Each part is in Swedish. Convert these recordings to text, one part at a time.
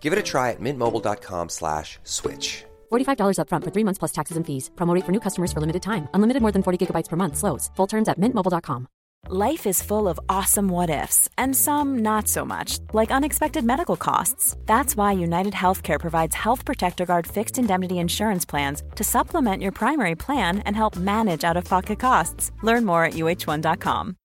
Give it a try at mintmobile.com slash switch. $45 upfront for three months plus taxes and fees. Promo rate for new customers for limited time. Unlimited more than 40 gigabytes per month. Slows. Full terms at mintmobile.com. Life is full of awesome what ifs, and some not so much, like unexpected medical costs. That's why United Healthcare provides Health Protector Guard fixed indemnity insurance plans to supplement your primary plan and help manage out of pocket costs. Learn more at uh1.com.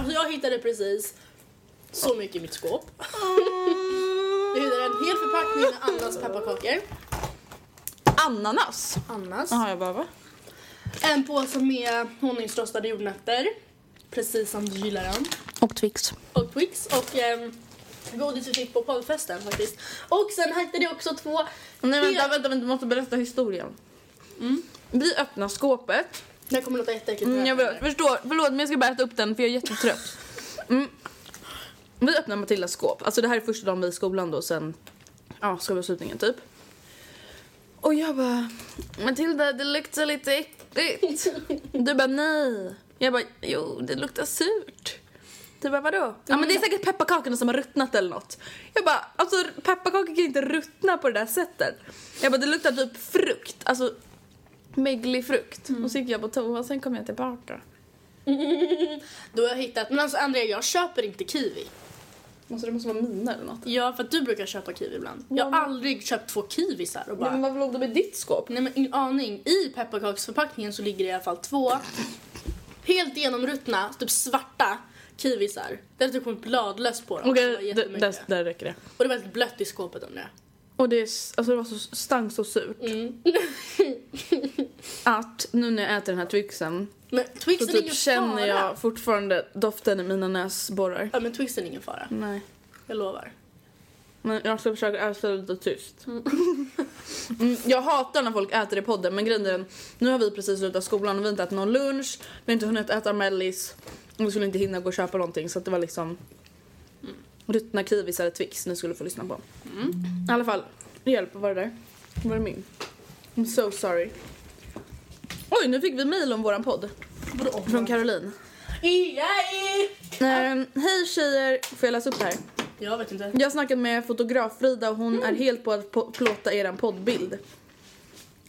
Alltså jag hittade precis så mycket i mitt skåp. Jag hittade en hel förpackning med Annas pepparkakor. Ananas? Annas. Jaha, jag bara va? En påse med honungsrostade jordnötter. Precis som du gillar dem. Och Twix. Och Twix och ehm, godis vi fick på poddfesten faktiskt. Och sen hittade jag också två... Nej vänta, vänta, vänta, du måste berätta historien. Vi öppnar skåpet. Det här kommer låta jätteäckligt. Mm, jag vet, förstår, förlåt men jag ska bara äta upp den för jag är jättetrött. Mm. Vi öppnar Matildas skåp. Alltså det här är första dagen vi är i skolan då sen ja, skolavslutningen typ. Och jag bara, Matilda det luktar lite äckligt. Du bara nej. Jag bara, jo det luktar surt. Du bara vadå? Ja men det är säkert pepparkakorna som har ruttnat eller något. Jag bara, alltså pepparkakor kan inte ruttna på det där sättet. Jag bara, det luktar typ frukt. Alltså möglig frukt. Och så gick jag på toa sen kom jag tillbaka. Då har jag hittat... Men alltså Andrea, jag köper inte kiwi. Alltså det måste vara mina eller något. Ja, för att du brukar köpa kiwi ibland. Jag har aldrig köpt två kiwisar och bara... Men varför låg de i ditt skåp? Nej men ingen aning. I pepparkaksförpackningen så ligger det i alla fall två helt genomruttna, typ svarta kiwisar. Det hade typ kommit bladlöss på dem. Okej, där, där räcker det. Och det var helt blött i skåpet under det. Och det, är alltså det var så, stank så surt. Mm. Att nu när jag äter den här Twixen Men så Twixen är typ ingen känner fara. jag fortfarande doften i mina näsborrar. Ja men Twixen är ingen fara. Nej. Jag lovar. Men jag ska försöka äta lite tyst. Mm, jag hatar när folk äter i podden men grejen är den, nu har vi precis slutat skolan och vi har inte ätit någon lunch, vi har inte hunnit äta mellis och vi skulle inte hinna gå och köpa någonting så det var liksom ruttna eller Twix ni skulle få lyssna på. I alla fall, hjälp, vad var det där? Var det min? I'm so sorry. Oj, nu fick vi mail om våran podd. Från Caroline. Yay! Eh, Hej tjejer, får jag läsa upp det här? Jag vet inte. Jag har snackat med fotograf Frida och hon är helt på att plåta eran poddbild.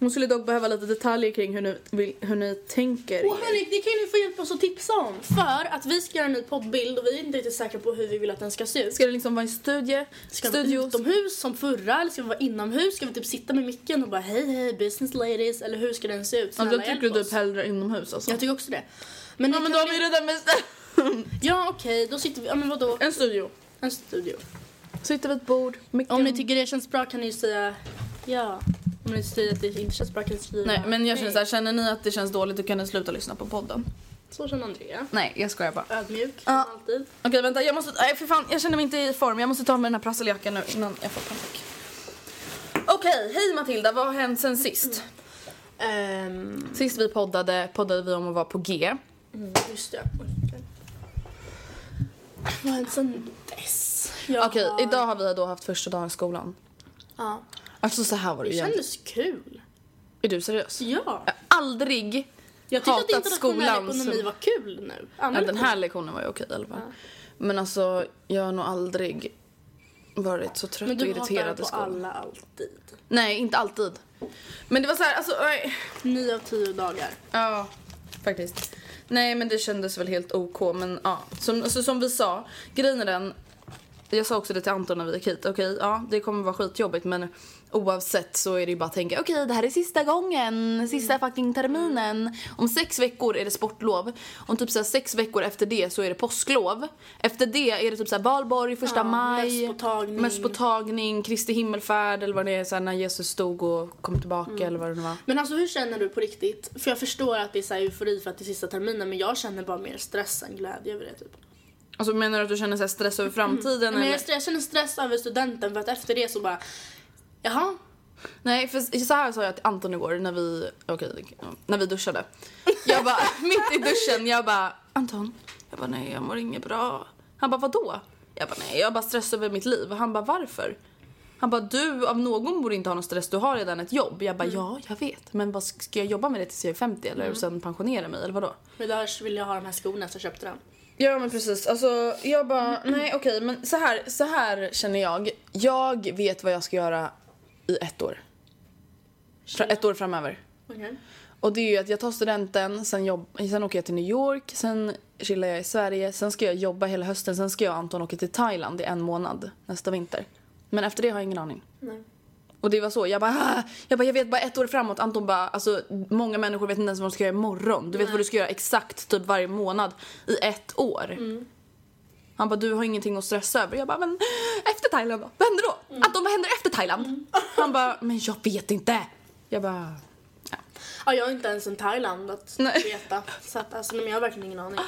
Hon skulle dock behöva lite detaljer kring hur ni, vill, hur ni tänker er. hörni, det kan ju ni få hjälpa oss att tipsa om. För att vi ska göra en ny poddbild och vi är inte riktigt säkra på hur vi vill att den ska se ut. Ska det liksom vara en studie? Ska det vara studio? utomhus som förra eller ska vi vara inomhus? Ska vi typ sitta med micken och bara hej hej business ladies eller hur ska den se ut? Ja, Snälla jag tycker hjälp typ hellre inomhus alltså. Jag tycker också det. Men, Ja men då har vi redan bestämt. Ja okej, då sitter vi, ja men vadå? En studio. En studio. Sitter vid ett bord, micken. Om ni tycker det känns bra kan ni ju säga ja. Om ni tycker att det inte känns bra kan ni skriva Nej men jag känner nej. såhär, känner ni att det känns dåligt då kan ni sluta lyssna på podden. Så känner Andrea. Nej jag skojar bara. Ödmjuk, som alltid. Okej vänta, jag måste, nej för fan jag känner mig inte i form. Jag måste ta med den här prasseljackan nu innan jag får panik. Okej, hej Matilda, vad har hänt sen sist? Ehm, Sist vi poddade, poddade vi om att vara på G. mm, just det. Oj. Vad har hänt sen dess? Jag Okej, har- idag har vi då haft första dagen i skolan. Ja. Alltså så här var det Det ju egentligen. kändes kul. Är du seriös? Ja. Jag har aldrig Jag tyckte att hatat internationell skolan ekonomi som- var kul nu. Ja, den här lektionen var ju okej i alla fall. Men alltså, jag har nog aldrig varit så trött Men och du hatar irriterad på i skolan. alla alltid. Nej, inte alltid. Men det var så här, alltså, nej. Nio av tio dagar. Ja, faktiskt. Nej, men det kändes väl helt OK. Men ja, som, alltså, som vi sa, grejen är den. Jag sa också det till Anton när vi gick hit. Okej, ja, det kommer vara skitjobbigt men oavsett så är det ju bara att tänka okej, det här är sista gången, sista fucking terminen. Om sex veckor är det sportlov. Om typ så sex veckor efter det så är det påsklov. Efter det är det typ så här valborg, första Ja, maj, mösspåtagning. mösspåtagning, Kristi himmelfärd eller vad det är så här, när Jesus stod och kom tillbaka eller vad det nu var. Men alltså hur känner du på riktigt? För jag förstår att det är så här eufori för att det är sista terminen men jag känner bara mer stress än glädje över det typ. Alltså menar du att du känner så stress över framtiden? Men eller? jag, jag känner stress över studenten för att efter det så bara Jaha, Nej, för så här sa jag till Anton igår när vi, ja, när vi duschade. Jag bara, mitt i duschen, jag bara, Anton, jag bara nej jag mår inget bra. Han bara vadå? Jag bara nej jag bara stressar över mitt liv. Han bara varför? Han bara du av någon borde inte ha någon stress, du har redan ett jobb. Jag bara ja jag vet, men vad ska jag jobba med det tills jag är 50 eller och sen pensionera mig eller vadå? men där vill jag ha de här skorna så jag köpte dem. Ja men precis, alltså jag bara nej okej men så här, så här känner jag. Jag vet vad jag ska göra i ett år. Fra, ett år framöver. Okej. Och det är ju att jag tar studenten, sen, jobb, sen åker jag till New York, sen chillar jag i Sverige, sen ska jag jobba hela hösten, sen ska jag och Anton åka till Thailand i en månad nästa vinter. Men efter det har jag ingen aning. Nej. Och det var så, jag bara, "Ah!" jag bara jag vet bara ett år framåt. Anton bara, alltså många människor vet inte ens vad de ska göra imorgon. Du vet vad du ska göra exakt typ varje månad i ett år. Han bara, du har ingenting att stressa över. Jag bara, men efter Thailand då? Vad händer då? Anton, vad händer efter Thailand? Han bara, men jag vet inte. Jag bara, Ja, jag har inte ens en Thailand att Nej. veta. Så att, alltså, men jag har verkligen ingen aning.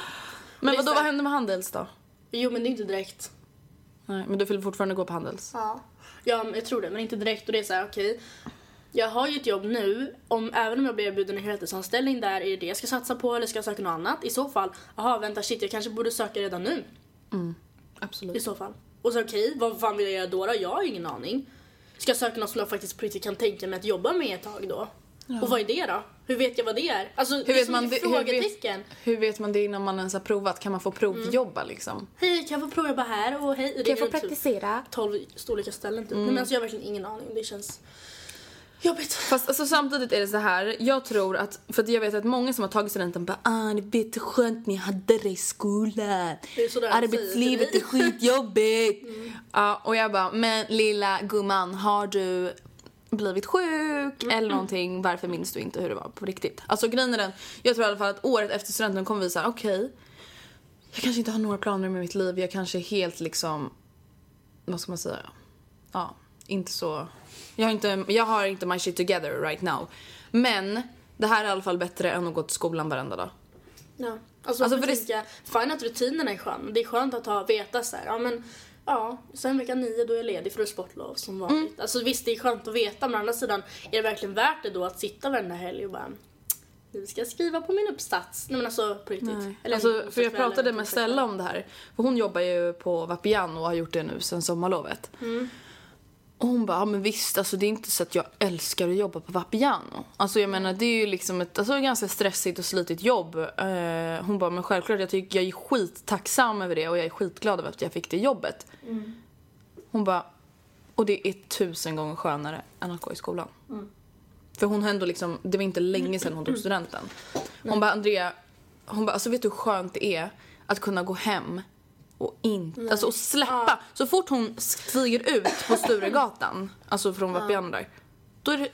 men vadå, vad händer med Handels då? Jo men det är inte direkt. Nej, men du vill fortfarande gå på Handels? Ja. ja, jag tror det, men inte direkt. Och det är så här, okej. Jag har ju ett jobb nu, om, även om jag blir erbjuden en heltidsanställning där, är det det jag ska satsa på eller ska jag söka något annat? I så fall, jaha vänta shit jag kanske borde söka redan nu. I Absolut. så fall. Och så okej, vad fan vill jag göra då, då? Jag har ingen aning. Ska jag söka något som jag faktiskt på riktigt kan tänka mig att jobba med ett tag då? Och vad är det då? Hur vet jag vad det är? Alltså, Hur det är vet, som man det, hur, vet, frågetecken. hur vet man det innan man ens har provat? Kan man få provjobba liksom? Hej, kan jag få provjobba här? Och hej, det är Typ 12 olika ställen typ. Nej, men alltså jag har verkligen ingen aning. Det känns jobbigt. Fast alltså, samtidigt är det så här. jag tror att, för jag vet att många som har tagit studenten bara ah ni vet hur skönt ni hade det i skolan. Det är sådär de Arbetslivet är skitjobbigt. Ja, och jag bara, men lilla gumman har du blivit sjuk eller någonting, varför minns du inte hur det var på riktigt? Alltså grejen är den, jag tror i alla fall att året efter studenten kommer vi säga okej, jag kanske inte har några planer med mitt liv, jag kanske är helt liksom, vad ska man säga, ja, inte så, jag har inte, jag har inte my shit together right now. Men det här är i alla fall bättre än att gå till skolan varenda dag. Ja. Alltså, Alltså, för det- tänka, fine att rutinerna är skön. Det är skönt att ha, veta så här, ja men Ja, sen vecka nio då är jag ledig för sportlov som vanligt. Mm. Alltså visst det är skönt att veta men å andra sidan är det verkligen värt det då att sitta varenda helg och bara nu ska jag skriva på min uppsats. Nej men alltså på riktigt. Eller alltså, för jag pratade med. Stella om det här. För hon jobbar ju på Vapiano och har gjort det nu sen sommarlovet. Mm. Och hon bara, ja, men visst alltså det är inte så att jag älskar att jobba på Vapiano. Alltså jag menar det är ju liksom ett alltså, ganska stressigt och slitigt jobb. Eh, hon bara, men självklart jag tycker jag är skittacksam över det och jag är skitglad över att jag fick det jobbet. Mm. Hon bara, och det är tusen gånger skönare än att gå i skolan. Mm. För hon har ändå liksom, det var inte länge sedan hon tog studenten. Hon bara, Andrea, hon bara, alltså vet du hur skönt det är att kunna gå hem och inte, alltså och släppa. Så fort hon stiger ut på Sturegatan, alltså från Vapiano där, då är det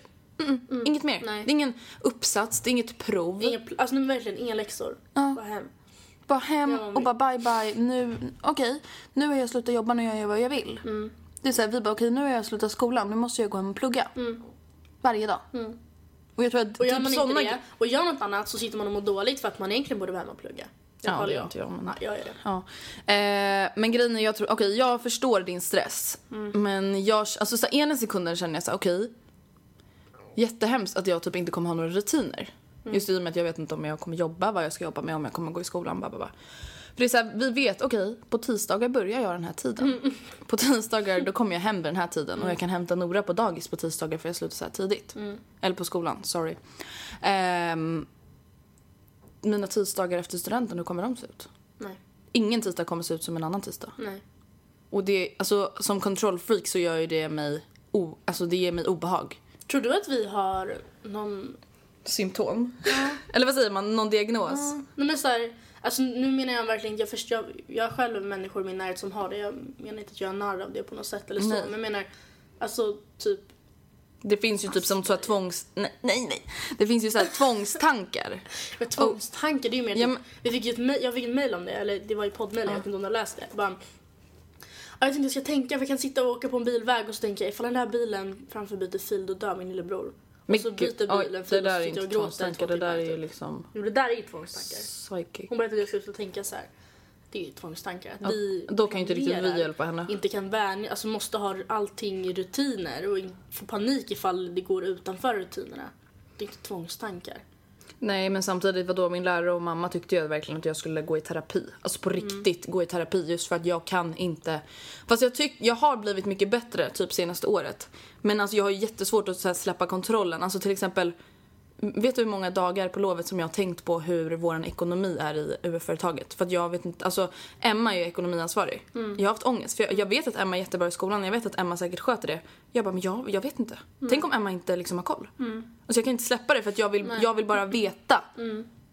mm, inget mer. Nej. Det är ingen uppsats, det är inget prov. Inga, alltså nu verkligen inga läxor. Bara hem. Bara hem Ja, och bara bye bye. Nu, okej, nu har jag slutat jobba, nu gör jag vad jag vill. Mm. Det är så här, vi bara okej, nu har jag slutat skolan, nu måste jag gå hem och plugga. Varje dag. Och jag tror att Mm. Och gör typ man såna inte det och gör något annat så sitter man och mår dåligt för att man egentligen borde vara hemma och plugga. Ja, håller det gör inte jag, men- Nej, jag gör det. Ja. Eh, men grejen är, jag tror, okej jag förstår din stress. Mm. Men jag, alltså så ena sekunden känner jag så okej. jättehemskt att jag typ inte kommer ha några rutiner. Mm. Just i och med att jag vet inte om jag kommer jobba, vad jag ska jobba med, om jag kommer gå i skolan, bla bla bla. För det är så här, vi vet, okej, på tisdagar börjar jag den här tiden. Mm. På tisdagar då kommer jag hem vid den här tiden och jag kan hämta Nora på dagis på tisdagar för jag slutar så här tidigt. Mm. Eller på skolan, sorry. Ehm, mina tisdagar efter studenten, hur kommer de se ut? Nej. Ingen tisdag kommer se ut som en annan tisdag. Nej. Och det, alltså som kontrollfreak så gör ju det mig, o, alltså det ger mig obehag. Tror du att vi har någon... Symptom? Eller vad säger man, någon diagnos? Nej men så här, alltså nu menar jag verkligen jag, först, jag, jag själv människor i min närhet som har det. Jag menar inte att jag är narr av det på något sätt eller så. Nej. Men jag menar, alltså typ Det finns ju typ som så här tvångs... Nej, nej, nej. Det finns ju så här tvångstankar. Men tvångstankar, det är ju mer Ja, typ, men- vi fick ett mejl, jag fick ett mejl om det, eller det var ju poddmejl, jag vet inte om du har läst det. Bara, ja, jag tänkte jag ska tänka, för jag kan sitta och åka på en bilväg och så tänker jag ifall den där bilen framför byter fil då dör min lillebror. Och så byter oj, bilen det fil och så sitter jag och gråter i det där är ju typ. liksom Jo, det där är ju tvångstankar. psychic. Hon berättade att jag skulle tänka så här. Det är ju tvångstankar. Att Ja, vi då kan ju inte riktigt vi hjälpa henne. Inte kan vänja, alltså måste ha allting i rutiner och få panik ifall det går utanför rutinerna. Det är inte tvångstankar. Nej men samtidigt vadå min lärare och mamma tyckte ju verkligen att jag skulle gå i terapi. Alltså på riktigt gå i terapi just för att jag kan inte. Fast jag tycker jag har blivit mycket bättre typ senaste året. Men alltså jag har jättesvårt att så här, släppa kontrollen. Alltså till exempel Vet du hur många dagar på lovet som jag har tänkt på hur vår ekonomi är i UF-företaget? För att jag vet inte, alltså Emma är ju ekonomiansvarig. Jag har haft ångest för jag, jag vet att Emma är jättebra i skolan, jag vet att Emma säkert sköter det. Jag bara, men jag, jag vet inte. Tänk om Emma inte liksom har koll. Alltså jag kan inte släppa det för att jag vill, jag vill bara veta.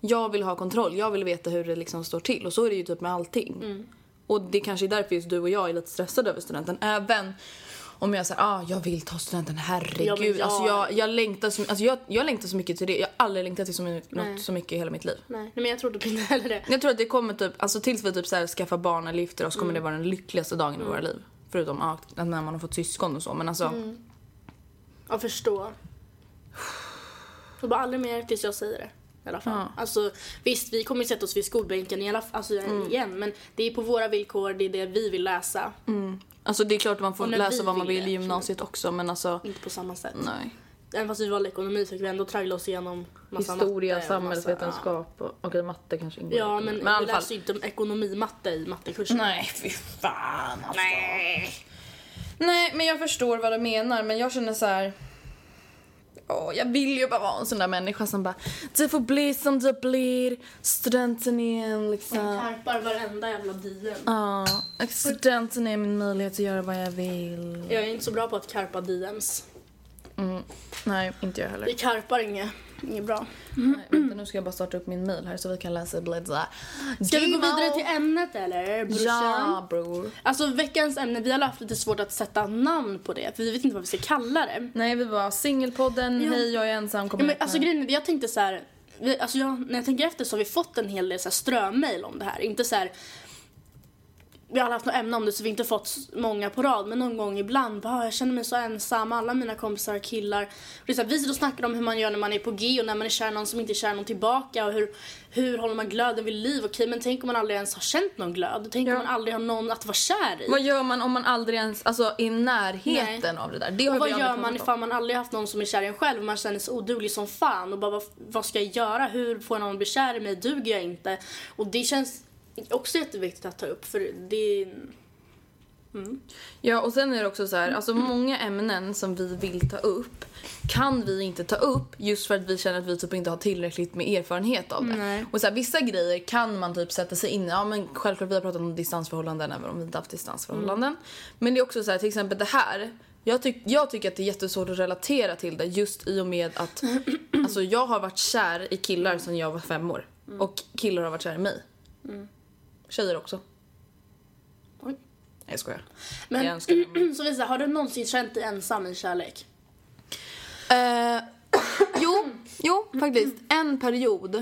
Jag vill ha kontroll, jag vill veta hur det liksom står till. Och så är det ju typ med allting. Och det kanske är därför just du och jag är lite stressade över studenten. Även om jag säger ah, jag vill ta studenten, herregud. Ja, men jag- Alltså jag, jag, längtar så, alltså jag, jag längtar så mycket till det. Jag har aldrig längtat till så mycket, något så mycket i hela mitt liv. Nej, nej men jag trodde inte heller det. Jag tror att det kommer typ, alltså tills vi typ så här skaffar barn eller gifter oss kommer det vara den lyckligaste dagen i våra liv. Förutom ja, när man har fått syskon och så men alltså. Jag förstår. Och bara aldrig mer tills jag säger det. I alla fall. Ja. Alltså, visst, vi kommer ju sätta oss vid skolbänken i alla, alltså, igen, men det är på våra villkor, det är det vi vill läsa. Alltså det är klart att man får läsa vi vad man vill i gymnasiet också men alltså Inte på samma sätt. nej. Även fast vi valde ekonomi så fick vi ändå traggla oss igenom massa Historia, matte samhällsvetenskap och okej matte kanske ingår. ja, men, i vi läste ju inte ekonomimatte i mattekursen. Nej fy fan alltså. Nej. Nej men jag förstår vad du menar men jag känner så här. Åh, jag vill ju bara vara en sån där människa som bara Det får bli som det blir, studenten är en liksom Jag karpar varenda jävla dien. Ja, studenten är min möjlighet att göra vad jag vill. Jag är inte så bra på att karpa DMs. Mm. Nej, inte jag Vi heller. karpar inget, inget bra. Nej, vänta, nu ska jag bara starta upp min mail här så vi kan läsa Bledza. Ska vi gå vidare till ämnet eller brorsan? Ja, bror. Alltså veckans ämne, vi har haft lite svårt att sätta namn på det för vi vet inte vad vi ska kalla det. Nej, vi var singelpodden, Ja. hej jag är ensam, Ja, kommer men, alltså grejen jag tänkte så här, vi, alltså jag, när jag tänker efter så har vi fått en hel del strömail om det här. Inte så här, vi har aldrig haft något ämne om det så vi har inte fått många på rad men någon gång ibland bara, "Ah, jag känner mig så ensam, alla mina kompisar har killar. Och är så här, vi sitter och snackar om hur man gör när man är på G och när man är kär någon som inte är kär någon tillbaka och hur, hur håller man glöden vid liv. Okej men tänk om man aldrig ens har känt någon glöd. Tänk Ja. om man aldrig har någon att vara kär i. Vad gör man om man aldrig ens, alltså är i närheten Nej. av det där? Det Och vad gör man ifall man aldrig haft någon som är kär i en själv och man känner sig oduglig som fan och bara vad, vad ska jag göra? Hur får någon bli kär i mig? Duger jag inte? Och det känns också jätteviktigt att ta upp för det Ja och sen är det också så här, alltså många ämnen som vi vill ta upp kan vi inte ta upp just för att vi känner att vi typ inte har tillräckligt med erfarenhet av det. Nej. Och så här, vissa grejer kan man typ sätta sig in i. Ja men självklart vi har pratat om distansförhållanden även om vi inte haft distansförhållanden. Men det är också så här, till exempel det här. Jag, tyck, jag tycker att det är jättesvårt att relatera till det just i och med att alltså, jag har varit kär i killar sedan jag var fem år. Och killar har varit kär i mig. Tjejer också. Oj. Nej, jag skojar. Men Jag önskar så Visa, har du någonsin känt dig ensam i kärlek? Eh, jo, jo faktiskt. En period.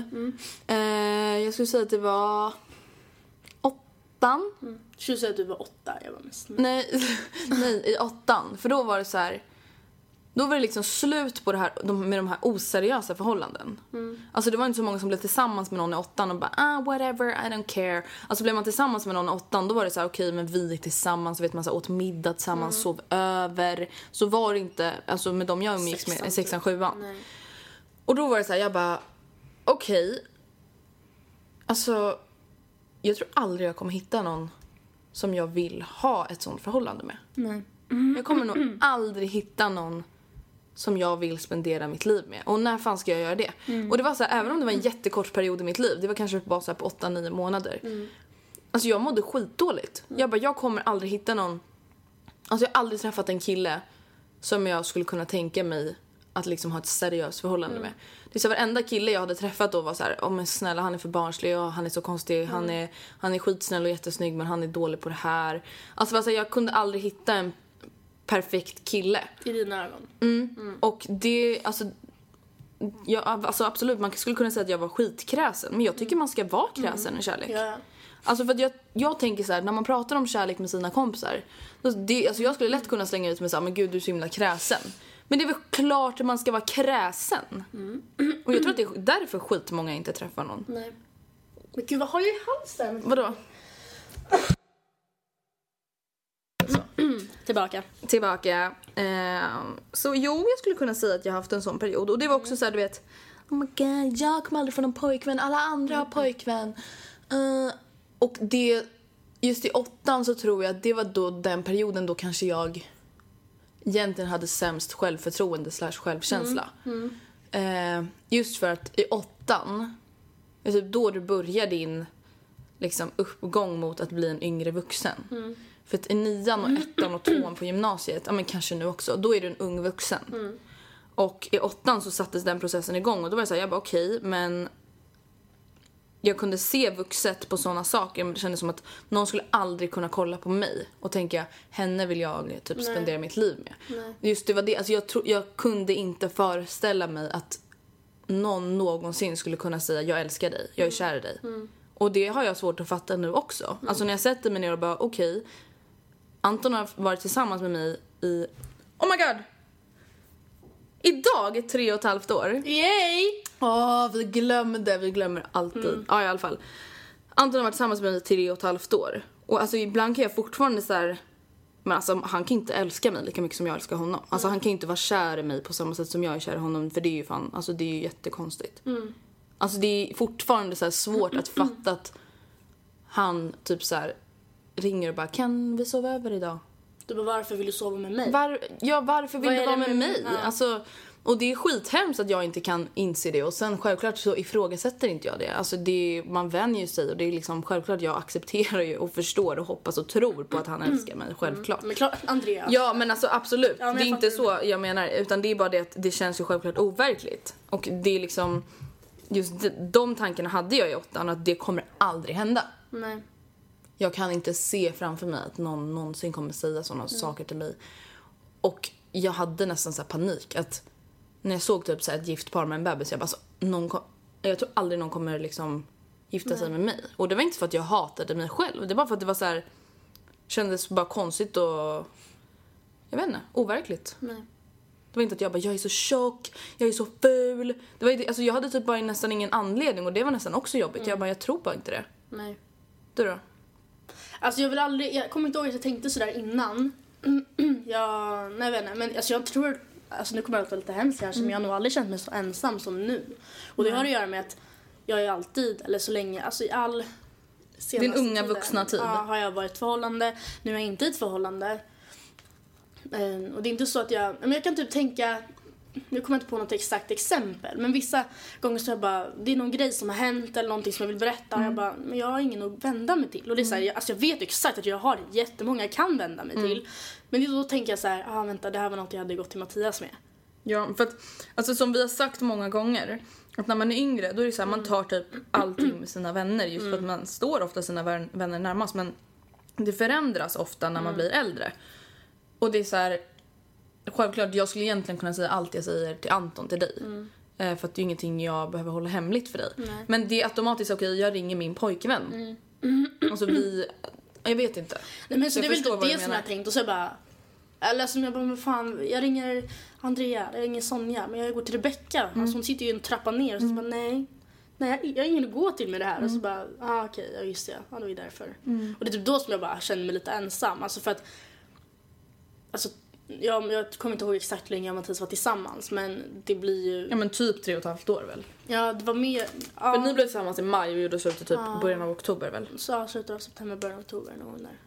Eh, jag skulle säga att det var åttan. Jag skulle säga att du var åtta, jag var mest Nej, nej, i åttan. För då var det så här. Då var det liksom slut på det här, de, med de här oseriösa förhållanden. Alltså det var inte så många som blev tillsammans med någon i åttan och bara ah whatever, I don't care. Alltså blev man tillsammans med någon i åttan då var det så här okej men vi gick tillsammans, vet man så här, åt middag tillsammans, sov över. Så var det inte, alltså med dem jag umgicks med, Sexan, sexan, sjuan. Och då var det så här, jag bara okej. Alltså jag tror aldrig jag kommer hitta någon som jag vill ha ett sånt förhållande med. Nej. Jag kommer nog aldrig hitta någon som jag vill spendera mitt liv med. Och när fan ska jag göra det? Och det var så här, även om det var en jättekort period i mitt liv, det var kanske bara så på 8-9 månader. Alltså jag mådde skitdåligt. Jag bara, jag kommer aldrig hitta någon Alltså jag har aldrig träffat en kille som jag skulle kunna tänka mig att liksom ha ett seriöst förhållande med. Det är så varenda kille jag hade träffat då var så här, åh men snälla han är för barnslig och han är så konstig, han, är, han är skitsnäll och jättesnygg men han är dålig på det här. Alltså så här, jag kunde aldrig hitta en perfekt kille. I dina ögon. Och det, alltså Ja, alltså absolut, man skulle kunna säga att jag var skitkräsen men jag tycker man ska vara kräsen i kärlek. Ja. Alltså för att jag, jag tänker så här, när man pratar om kärlek med sina kompisar. Det, alltså jag skulle lätt kunna slänga ut mig såhär, men gud du är så himla kräsen. Men det är väl klart att man ska vara kräsen. Och jag tror att det är därför skitmånga inte träffar någon. Nej. Men gud vad har jag i halsen? Vadå? Tillbaka. Tillbaka. Ehm, så jo, jag skulle kunna säga att jag har haft en sån period. Och det var också så här, du vet. Oh my god, jag kommer aldrig få någon pojkvän. Alla andra har pojkvän. Eh, och det, just i åttan så tror jag att det var då den perioden då kanske jag egentligen hade sämst självförtroende slash självkänsla. Eh, just för att i åttan, det är typ då du börjar din liksom, uppgång mot att bli en yngre vuxen. För att i nian och ettan och tvåan på gymnasiet, ja men kanske nu också, då är du en ung vuxen. Och i åttan så sattes den processen igång och då var det så här, jag bara okej, men jag kunde se vuxet på såna saker men det kändes som att någon skulle aldrig kunna kolla på mig och tänka henne vill jag typ spendera mitt liv med. Just det var det, alltså jag, tro, jag kunde inte föreställa mig att någon någonsin skulle kunna säga jag älskar dig, jag är kär i dig. Och det har jag svårt att fatta nu också. Alltså när jag sätter mig ner och bara okej, Anton har varit tillsammans med mig i, oh my god! Idag, tre och ett halvt år. Yay! Åh, vi glömde, vi glömmer alltid. Ja, i alla fall. Anton har varit tillsammans med mig i tre och ett halvt år. Och alltså ibland kan jag fortfarande så här. Men alltså han kan inte älska mig lika mycket som jag älskar honom. Alltså han kan inte vara kär i mig på samma sätt som jag är kär i honom för det är ju fan, alltså det är ju jättekonstigt. Alltså det är fortfarande så svårt att fatta att han typ så här ringer och bara kan vi sova över idag? Du bara varför vill du sova med mig? Var, ja, varför vill Vad du vara med med- mig? ja. Alltså, och det är skithemskt att jag inte kan inse det och sen självklart så ifrågasätter inte jag det. Alltså det, man vänjer ju sig och det är liksom självklart jag accepterar ju och förstår och hoppas och tror på att han älskar mig, självklart. Men klart, Andreas. Ja men alltså absolut, Ja, men det är inte så jag menar utan det är bara det att det känns ju självklart overkligt. Och det är liksom, just de, de tankarna hade jag i åttan att det kommer aldrig hända. Nej. Jag kan inte se framför mig att någon någonsin kommer säga sådana saker till mig. Och jag hade nästan så panik att när jag såg typ så ett gift par med en bebis, jag bara alltså, någon kom, jag tror aldrig någon kommer liksom gifta sig med mig. Och det var inte för att jag hatade mig själv, det var för att det var så här kändes bara konstigt och jag vet inte, overkligt. Nej. Det var inte att jag bara jag är så tjock, jag är så ful. Det var, alltså, jag hade typ bara nästan ingen anledning och det var nästan också jobbigt. Jag bara jag tror bara inte det. Nej. Du då? Alltså jag vill aldrig, jag kommer inte ihåg att jag tänkte sådär innan. jag, nej jag vet inte, men alltså jag tror, alltså nu kommer det att låta lite hemskt kanske men jag har nog aldrig känt mig så ensam som nu. Och det har att göra med att jag är alltid, eller så länge, alltså i all Din unga tiden, vuxna tid. Ja, har jag varit i ett förhållande. Nu är jag inte i ett förhållande. Eh, Och det är inte så att jag, men jag kan typ tänka, nu kommer jag inte på något exakt exempel, men vissa gånger så är jag bara, det är någon grej som har hänt eller någonting som jag vill berätta och jag bara, men jag har ingen att vända mig till. Och det är så här, jag, alltså jag vet exakt att jag har jättemånga jag kan vända mig till. Men då tänker jag så här, ah vänta det här var något jag hade gått till Mattias med. Ja, för att alltså som vi har sagt många gånger att när man är yngre då är det så här, man tar typ allting med sina vänner just för att man står ofta sina vän- vänner närmast men det förändras ofta när man blir äldre. Och det är så här självklart jag skulle egentligen kunna säga allt jag säger till Anton till dig. Eh, för att det är ingenting jag behöver hålla hemligt för dig. Men det är automatiskt okej, jag ringer min pojkvän. Alltså vi, jag vet inte. Nej men så Jag det är väl inte det som jag har tänkt och så bara eller som jag bara, men fan, jag ringer Andrea, jag ringer Sonja, men jag går till Rebecca. Mm. Alltså hon sitter ju i en trappa ner och så bara nej. Nej, jag, har ingen att gå till med det här. Och Mm. så bara, ah okej, ja just det, ja det var ju därför. Och det är typ då som jag bara känner mig lite ensam. Alltså för att, alltså jag, jag kommer inte ihåg exakt hur länge jag och Mattias var tillsammans men det blir ju, Ja men typ tre och ett halvt år väl? ja det var mer, ja, För ni blev tillsammans i maj och gjorde slut i typ början av oktober väl? så ja, slutet av september, början av oktober någon där.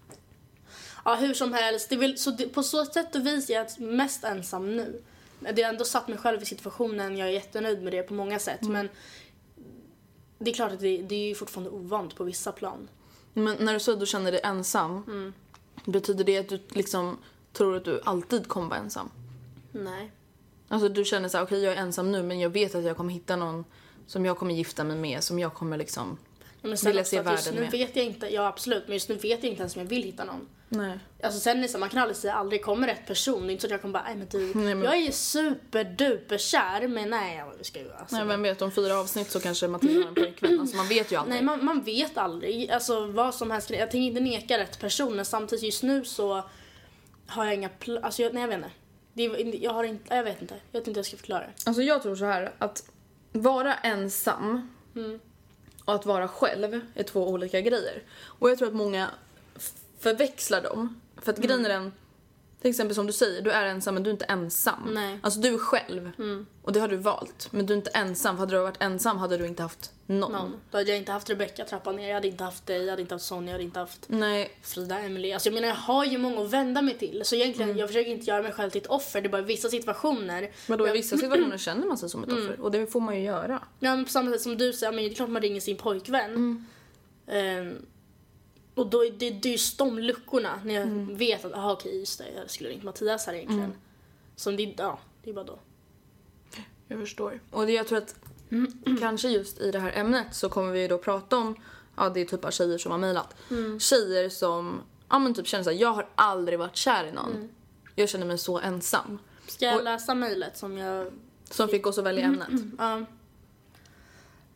Ja hur som helst, det väl, så det, på så sätt och vis är jag mest ensam nu. Det har ändå satt mig själv i situationen, jag är jättenöjd med det på många sätt. Men det är klart att det, det är ju fortfarande ovant på vissa plan. Men när du säger att du känner dig ensam, Mm. betyder det att du liksom tror att du alltid kommer vara ensam? Nej. Alltså du känner såhär, okej jag är ensam nu men jag vet att jag kommer hitta någon som jag kommer gifta mig med, som jag kommer liksom... Men sen också se att just världen nu med. vet jag inte, ja absolut, men just nu vet jag inte ens om jag vill hitta någon. Nej. Alltså sen så, man kan aldrig säga aldrig kommer rätt person. Det är inte så att jag kommer bara, nej men du, Nej, men- jag är superduper kär men nej jag ska ju alltså. Nej vem vet, om fyra avsnitt så kanske Matilda har en pojkvän. Alltså man vet ju aldrig. Nej man, man vet aldrig, alltså vad som helst. Jag tänker inte neka rätt person men samtidigt just nu så har jag inga pl- alltså jag, nej jag vet inte. Det jag har inte, jag vet inte, jag vet inte hur jag ska förklara. Alltså jag tror så här att vara ensam Mm. och att vara själv är två olika grejer. Och jag tror att många förväxlar dem. För att Mm. grejen är den, till exempel som du säger, du är ensam men du är inte ensam. Nej. Mm. Alltså du är själv. Och det har du valt. Men du är inte ensam. För hade du varit ensam hade du inte haft någon. Någon. Då hade jag inte haft Rebecca trappan ner, jag hade inte haft dig, jag hade inte haft Sonja, jag hade inte haft Nej, Frida, Emily. Alltså jag menar jag har ju många att vända mig till. Så egentligen, jag försöker inte göra mig själv till ett offer. Det är bara vissa situationer. men då i jag- vissa situationer känner man sig som ett Mm. offer. Och det får man ju göra. Ja, men på samma sätt som du säger, men det är klart man ringer sin pojkvän. Ehm, och då är det, det är just de luckorna när jag vet att, aha okej just det, jag skulle ringt Mattias här egentligen. Som det, ja, det är bara då. Jag förstår. Och det, jag tror att kanske just i det här ämnet så kommer vi då prata om, ja det är typ av tjejer som har mejlat. Tjejer som, ja men typ känner såhär, jag har aldrig varit kär i någon. Jag känner mig så ensam. Ska jag Och- läsa mejlet som jag Som fick oss att välja ämnet. Ja.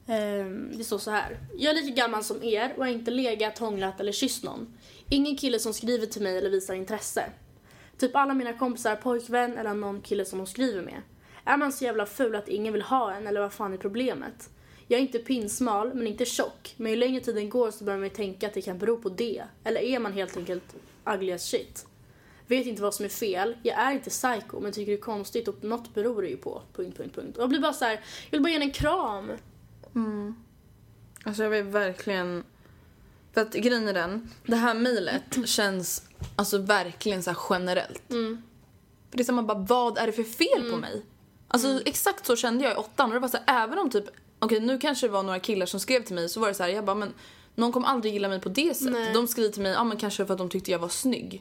Ehm, det står så här. Jag är lika gammal som er och har inte legat, hånglat eller kysst någon. Ingen kille som skriver till mig eller visar intresse. Typ alla mina kompisar har pojkvän eller någon kille som de skriver med. Är man så jävla ful att ingen vill ha en eller vad fan är problemet? Jag är inte pinsmal men inte tjock. Men ju längre tiden går så börjar man ju tänka att det kan bero på det. Eller är man helt enkelt ugly as shit? Vet inte vad som är fel. Jag är inte psycho men tycker det är konstigt och något beror det ju på. Punkt, punkt, punkt. Och jag blir bara så här, jag vill bara ge henne en kram. Alltså jag vill verkligen... För att grejen är den, det här mejlet känns alltså verkligen så här generellt. För det är som man bara, vad är det för fel på mig? Alltså exakt så kände jag i åttan och det var så här, även om typ, okej nu kanske det var några killar som skrev till mig så var det så här, jag bara men någon kommer aldrig gilla mig på det sättet. Nej. De skriver till mig, ja men kanske för att de tyckte jag var snygg.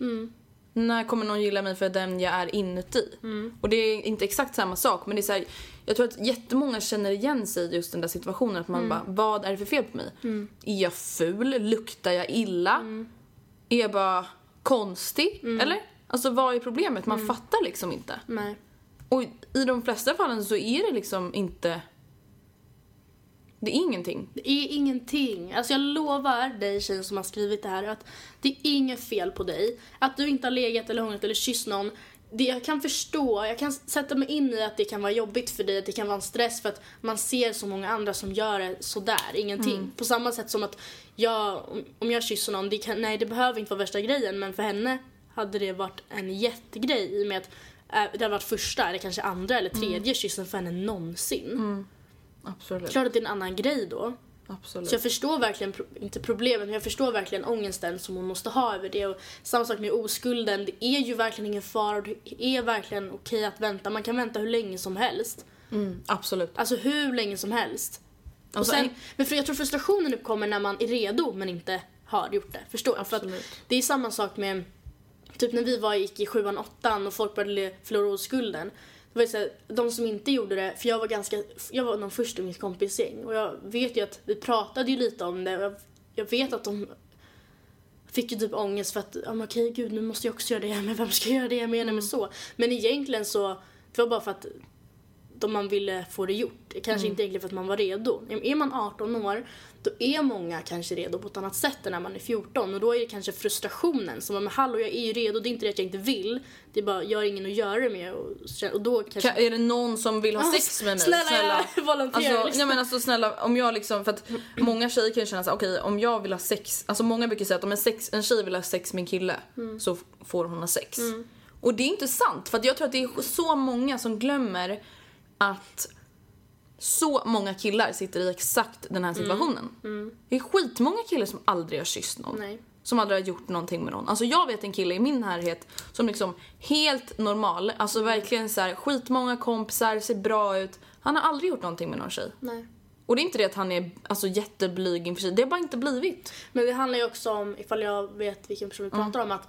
När kommer någon gilla mig för den jag är inuti? Och det är inte exakt samma sak men det är så här, jag tror att jättemånga känner igen sig i just den där situationen att man bara, vad är det för fel på mig? Är jag ful? Luktar jag illa? Är jag bara konstig? Eller? Alltså vad är problemet? Man fattar liksom inte. Nej. Och i de flesta fallen så är det liksom inte... Det är ingenting. Det är ingenting. Alltså jag lovar dig tjejen som har skrivit det här att det är inget fel på dig. Att du inte har legat eller hånglat eller kysst någon. Det jag kan förstå, jag kan sätta mig in i att det kan vara jobbigt för dig, att det kan vara en stress för att man ser så många andra som gör det sådär, ingenting. På samma sätt som att jag, om- jag kysser någon, det kan, nej det behöver inte vara värsta grejen men för henne hade det varit en jättegrej i och med att eh, det hade varit första eller kanske andra eller tredje kyssen för henne någonsin. Absolut. Klart att det är en annan grej då. Absolut. Så jag förstår verkligen, inte problemet, men jag förstår verkligen ångesten som hon måste ha över det. Och samma sak med oskulden, det är ju verkligen ingen fara och det är verkligen okej att vänta. Man kan vänta hur länge som helst. Mm, absolut. Alltså hur länge som helst. Och Alltså, sen, en- men för jag tror frustrationen uppkommer när man är redo men inte har gjort det. Förstår du? För att det är samma sak med Typ när vi var, gick i sjuan, åttan och folk började förlora oskulden. Det var så här, de som inte gjorde det, för jag var ganska, jag var någon först i mitt kompisgäng och jag vet ju att vi pratade ju lite om det och jag, jag vet att de fick ju typ ångest för att, ja men okej gud nu måste jag också göra det, men vem ska göra det? Jag menar med så. Men egentligen så, det var bara för att de man ville få det gjort. Kanske inte egentligen för att man var redo. Är man 18 år, då är många kanske redo på ett annat sätt än när man är 14. Och då är det kanske frustrationen som var men hallå jag är ju redo, det är inte det att jag inte vill. Det är bara, jag har ingen att göra det med. Och, och då kanske... Ka- är det någon som vill ha sex med mig? Snälla, jag volonterar, Alltså, liksom. men alltså snälla, om jag liksom, för att många tjejer kan ju känna såhär, okej om jag vill ha sex, alltså många brukar säga att om en, sex, en tjej vill ha sex med en kille Mm. så får hon ha sex. Och det är inte sant, för att jag tror att det är så många som glömmer att så många killar sitter i exakt den här situationen. Det är skitmånga killar som aldrig har kysst någon. Nej. som aldrig har gjort någonting med någon. Alltså jag vet en kille i min närhet som liksom helt normal, alltså verkligen så här skitmånga kompisar, ser bra ut. Han har aldrig gjort någonting med någon tjej. Nej. Och det är inte det att han är alltså, jätteblyg inför sig, det har bara inte blivit. Men det handlar ju också om, ifall jag vet vilken person vi pratar om, att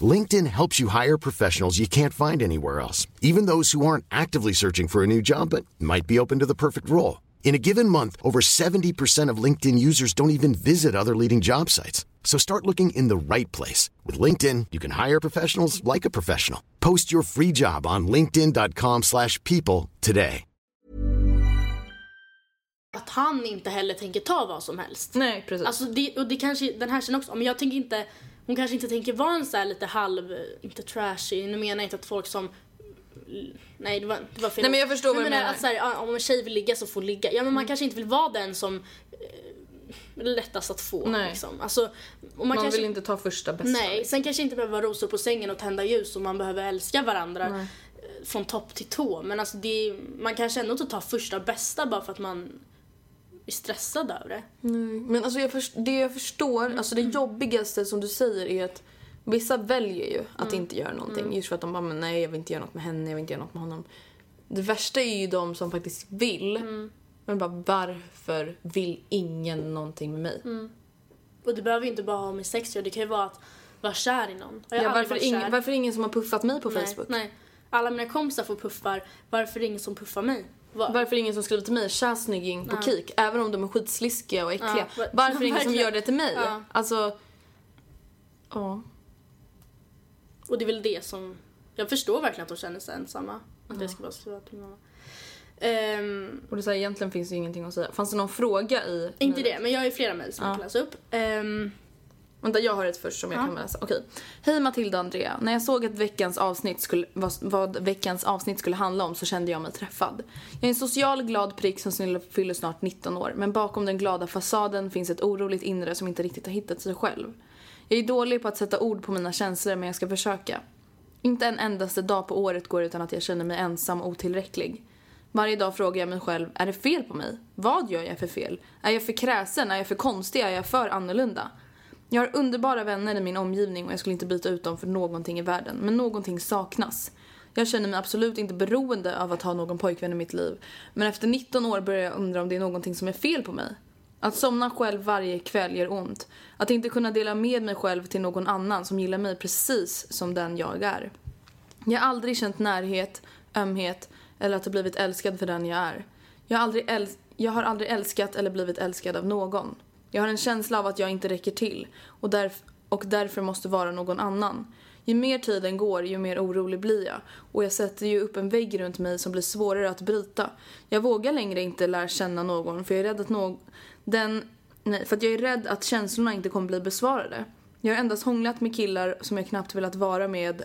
LinkedIn helps you hire professionals you can't find anywhere else, even those who aren't actively searching for a new job but might be open to the perfect role. In a given month, over 70% of LinkedIn users don't even visit other leading job sites. So start looking in the right place. With LinkedIn, you can hire professionals like a professional. Post your free job on linkedin.com slash people today. att han inte heller tänker ta vad som helst. Nej, precis. Alltså det, och det kanske den här tjejen också, men jag tänker inte, hon kanske inte tänker vara en så här lite halv, inte trashy, nu menar jag inte att folk som Nej det var, det var fel Nej, men jag förstår ord. vad du menar menar. Att så här, om en tjej vill ligga så får hon ligga. Ja men man kanske inte vill vara den som eh, lättast att få. Nej. Liksom. Alltså, man man kanske, vill inte ta första bästa. Nej, sen kanske inte behöver vara rosor på sängen och tända ljus och man behöver älska varandra eh, från topp till tå. Men alltså det, är- man kanske ändå inte tar första bästa bara för att man är stressad över det. Men alltså jag först, det jag förstår, Mm. alltså det jobbigaste som du säger är att vissa väljer ju att Mm. inte göra någonting just för att de bara men nej jag vill inte göra något med henne, jag vill inte göra något med honom. Det värsta är ju de som faktiskt vill. Mm. Men bara varför vill ingen någonting med mig? Mm. Och det behöver ju inte bara ha med sex det kan ju vara att vara kär i någon. Ja, varför, ing, kär. varför är det ingen som har puffat mig på nej, Facebook? Nej. Alla mina kompisar får puffar, varför är det ingen som puffar mig? Va- Varför är det ingen som skriver till mig tja snygging på Kik även om de är skitsliskiga och äckliga? Ja, varför är det ingen som gör det till mig? Ja. Alltså, ja. Och det är väl det som... Jag förstår verkligen att de känner sig ensamma. Att det ska vara så till mamma. Ehm, Och det så här, egentligen finns det ju ingenting att säga. Fanns det någon fråga i? inte det, men jag har ju flera mejl som jag kan läsa upp. Ehm, Vänta, jag har ett först som jag kan läsa. Okej. Hej Matilda och Andrea. När jag såg att veckans avsnitt skulle, vad, vad veckans avsnitt skulle handla om så kände jag mig träffad. Jag är en social glad prick som fyller snart 19 år. Men bakom den glada fasaden finns ett oroligt inre som inte riktigt har hittat sig själv. Jag är dålig på att sätta ord på mina känslor men jag ska försöka. Inte en endaste dag på året går utan att jag känner mig ensam och otillräcklig. Varje dag frågar jag mig själv, är det fel på mig? Vad gör jag för fel? Är jag för kräsen? Är jag för konstig? Är jag för annorlunda? Jag har underbara vänner i min omgivning och jag skulle inte byta ut dem för någonting i världen. Men någonting saknas. Jag känner mig absolut inte beroende av att ha någon pojkvän i mitt liv. Men efter 19 år börjar jag undra om det är någonting som är fel på mig. Att somna själv varje kväll gör ont. Att inte kunna dela med mig själv till någon annan som gillar mig precis som den jag är. Jag har aldrig känt närhet, ömhet eller att ha blivit älskad för den jag är. Jag har, aldrig äl- jag har aldrig älskat eller blivit älskad av någon. Jag har en känsla av att jag inte räcker till och, därf- och därför måste vara någon annan. Ju mer tiden går, ju mer orolig blir jag. Och jag sätter ju upp en vägg runt mig som blir svårare att bryta. Jag vågar längre inte lära känna någon för jag är rädd att någon... Den... Nej, för att jag är rädd att känslorna inte kommer bli besvarade. Jag har endast hånglat med killar som jag knappt velat vara med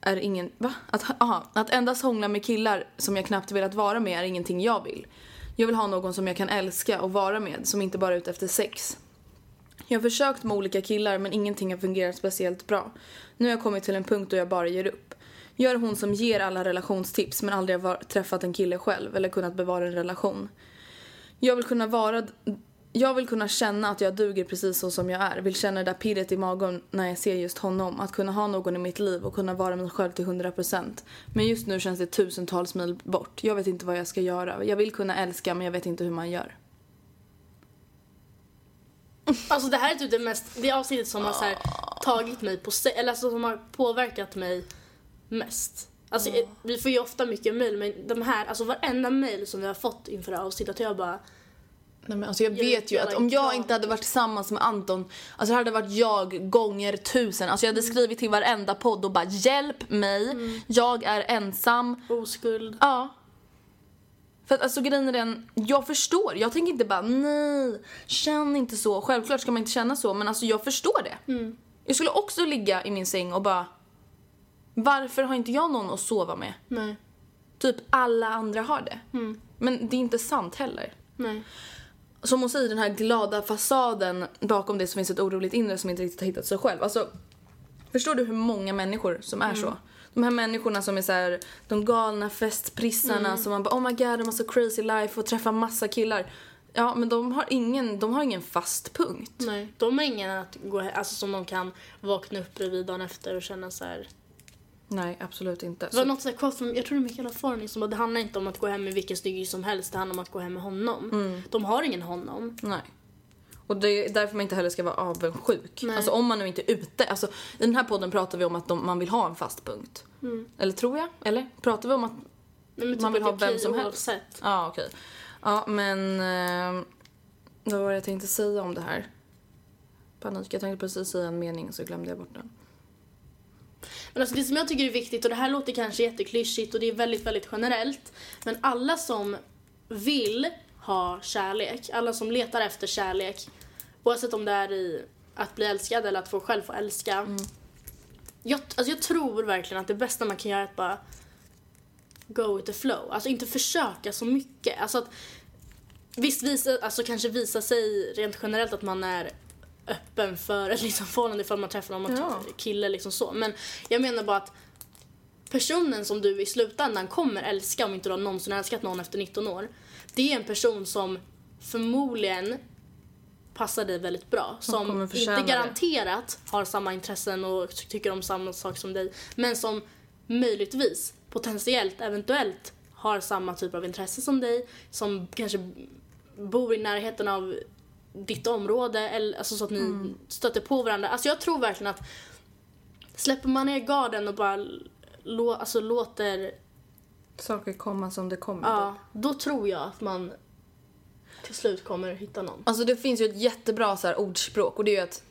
är ingen... Va? Att, aha, att endast hångla med killar som jag knappt velat vara med är ingenting jag vill. Jag vill ha någon som jag kan älska och vara med, som inte bara är ute efter sex. Jag har försökt med olika killar men ingenting har fungerat speciellt bra. Nu har jag kommit till en punkt då jag bara ger upp. Jag är hon som ger alla relationstips men aldrig har träffat en kille själv eller kunnat bevara en relation. Jag vill kunna vara... Jag vill kunna känna att jag duger precis så som jag är. Vill känna det där pirret i magen när jag ser just honom. Att kunna ha någon i mitt liv och kunna vara mig själv till 100%. Men just nu känns det tusentals mil bort. Jag vet inte vad jag ska göra. Jag vill kunna älska men jag vet inte hur man gör. Alltså det här är typ det mest, det avsnittet som har så här, tagit mig på eller alltså som har påverkat mig mest. Alltså eh, vi får ju ofta mycket mail men de här, alltså varenda mail som vi har fått inför det här avsnittet jag bara Nej, men alltså jag vet ju att om jag inte hade varit tillsammans med Anton, alltså det hade varit jag gånger tusen. Alltså jag hade skrivit till varenda podd och bara hjälp mig, jag är ensam. oskuld. Ja. För att alltså grejen är den, jag förstår. Jag tänker inte bara nej, känn inte så. Självklart ska man inte känna så men alltså jag förstår det. Jag skulle också ligga i min säng och bara varför har inte jag någon att sova med? Nej, Typ alla andra har det. Men det är inte sant heller. nej. Som hon säger, den här glada fasaden bakom det som finns ett oroligt inre som inte riktigt har hittat sig själv. Alltså, förstår du hur många människor som är så? De här människorna som är så här, de galna festprissarna som man bara oh my god, de har så crazy life och träffar massa killar. Ja, men de har ingen, de har ingen fast punkt. Nej, de har ingen att gå alltså som de kan vakna upp bredvid dagen efter och känna så här. Nej, absolut inte. Det var Så, något så här quote från, jag tror det är Mikael Forni som bara, det handlar inte om att gå hem med vilken snygging som helst, det handlar om att gå hem med honom. De har ingen honom. nej. Och det är därför man inte heller ska vara avundsjuk. Nej. Alltså om man nu inte är ute. Alltså, I den här podden pratar vi om att de, man vill ha en fast punkt. Eller tror jag? Eller? Pratar vi om att Nej, men Man vill ha vem som helst. Ja, okej. Ja, men... Eh, vad var det jag tänkte säga om det här? Panik. Jag tänkte precis säga en mening så glömde jag bort den. Men alltså det som jag tycker är viktigt, och det här låter kanske jätteklyschigt och det är väldigt, väldigt generellt. Men alla som vill ha kärlek, alla som letar efter kärlek, oavsett om det är i att bli älskad eller att få själv få älska. Jag, alltså jag tror verkligen att det bästa man kan göra är att bara go with the flow. Alltså inte försöka så mycket. Alltså att visst visa, alltså kanske visa sig rent generellt att man är öppen för ett liksom förhållande ifall man träffar någon Ja. kille liksom så. Men jag menar bara att personen som du i slutändan kommer älska om inte du har någonsin älskat någon efter 19 år. Det är en person som förmodligen passar dig väldigt bra. Som inte det. garanterat har samma intressen och tycker om samma sak som dig. Men som möjligtvis, potentiellt, eventuellt har samma typ av intresse som dig. Som kanske bor i närheten av ditt område. Eller, alltså så att ni Mm. stöter på varandra. Alltså jag tror verkligen att släpper man ner garden och bara lå, alltså låter Saker komma som det kommer. Ja, då tror jag att man till slut kommer hitta någon. Alltså det finns ju ett jättebra så här ordspråk och det är ju att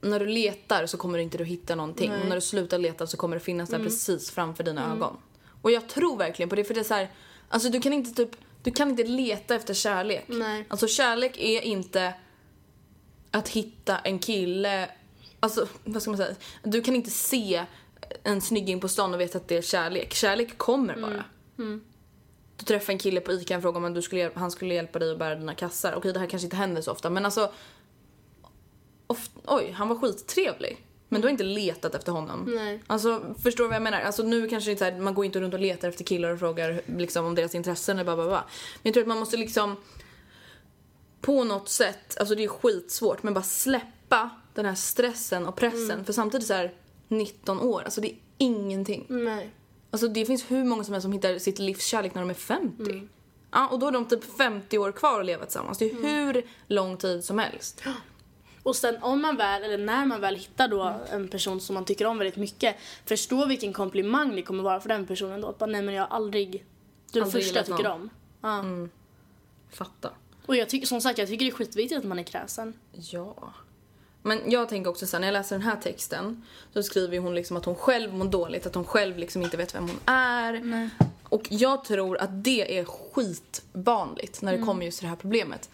när du letar så kommer inte du hitta någonting Nej. och när du slutar leta så kommer det finnas där precis framför dina ögon. Och jag tror verkligen på det för det är så här, alltså du kan inte typ, du kan inte leta efter kärlek. Nej. Alltså kärlek är inte att hitta en kille, alltså vad ska man säga, du kan inte se en snygging på stan och veta att det är kärlek. Kärlek kommer bara. Du träffar en kille på ICA och frågar om du skulle, han skulle hjälpa dig att bära dina kassar. Okej, det här kanske inte händer så ofta, men alltså... Of, oj, han var skittrevlig. Men du har inte letat efter honom. Nej. Alltså, förstår du vad jag menar? Alltså nu kanske det inte så här, man går inte runt och letar efter killar och frågar liksom, om deras intressen eller bara, bara, bara. Men jag tror att man måste liksom på något sätt, alltså det är skitsvårt, men bara släppa den här stressen och pressen. För samtidigt så här 19 år, alltså det är ingenting. Nej. Alltså det finns hur många som helst som hittar sitt livs kärlek när de är 50. Ja, och då är de typ 50 år kvar att leva tillsammans. Det är hur lång tid som helst. Och sen om man väl, eller när man väl hittar då en person som man tycker om väldigt mycket, förstå vilken komplimang det kommer vara för den personen då. Att bara, nej men jag har aldrig, du är den första jag tycker någon. om. Ja. Fatta. Och jag tycker, som sagt, jag tycker det är skitviktigt att man är kräsen. Ja. Men jag tänker också sen när jag läser den här texten så skriver hon liksom att hon själv mår dåligt, att hon själv liksom inte vet vem hon är. Och jag tror att det är skitvanligt när det kommer just till det här problemet.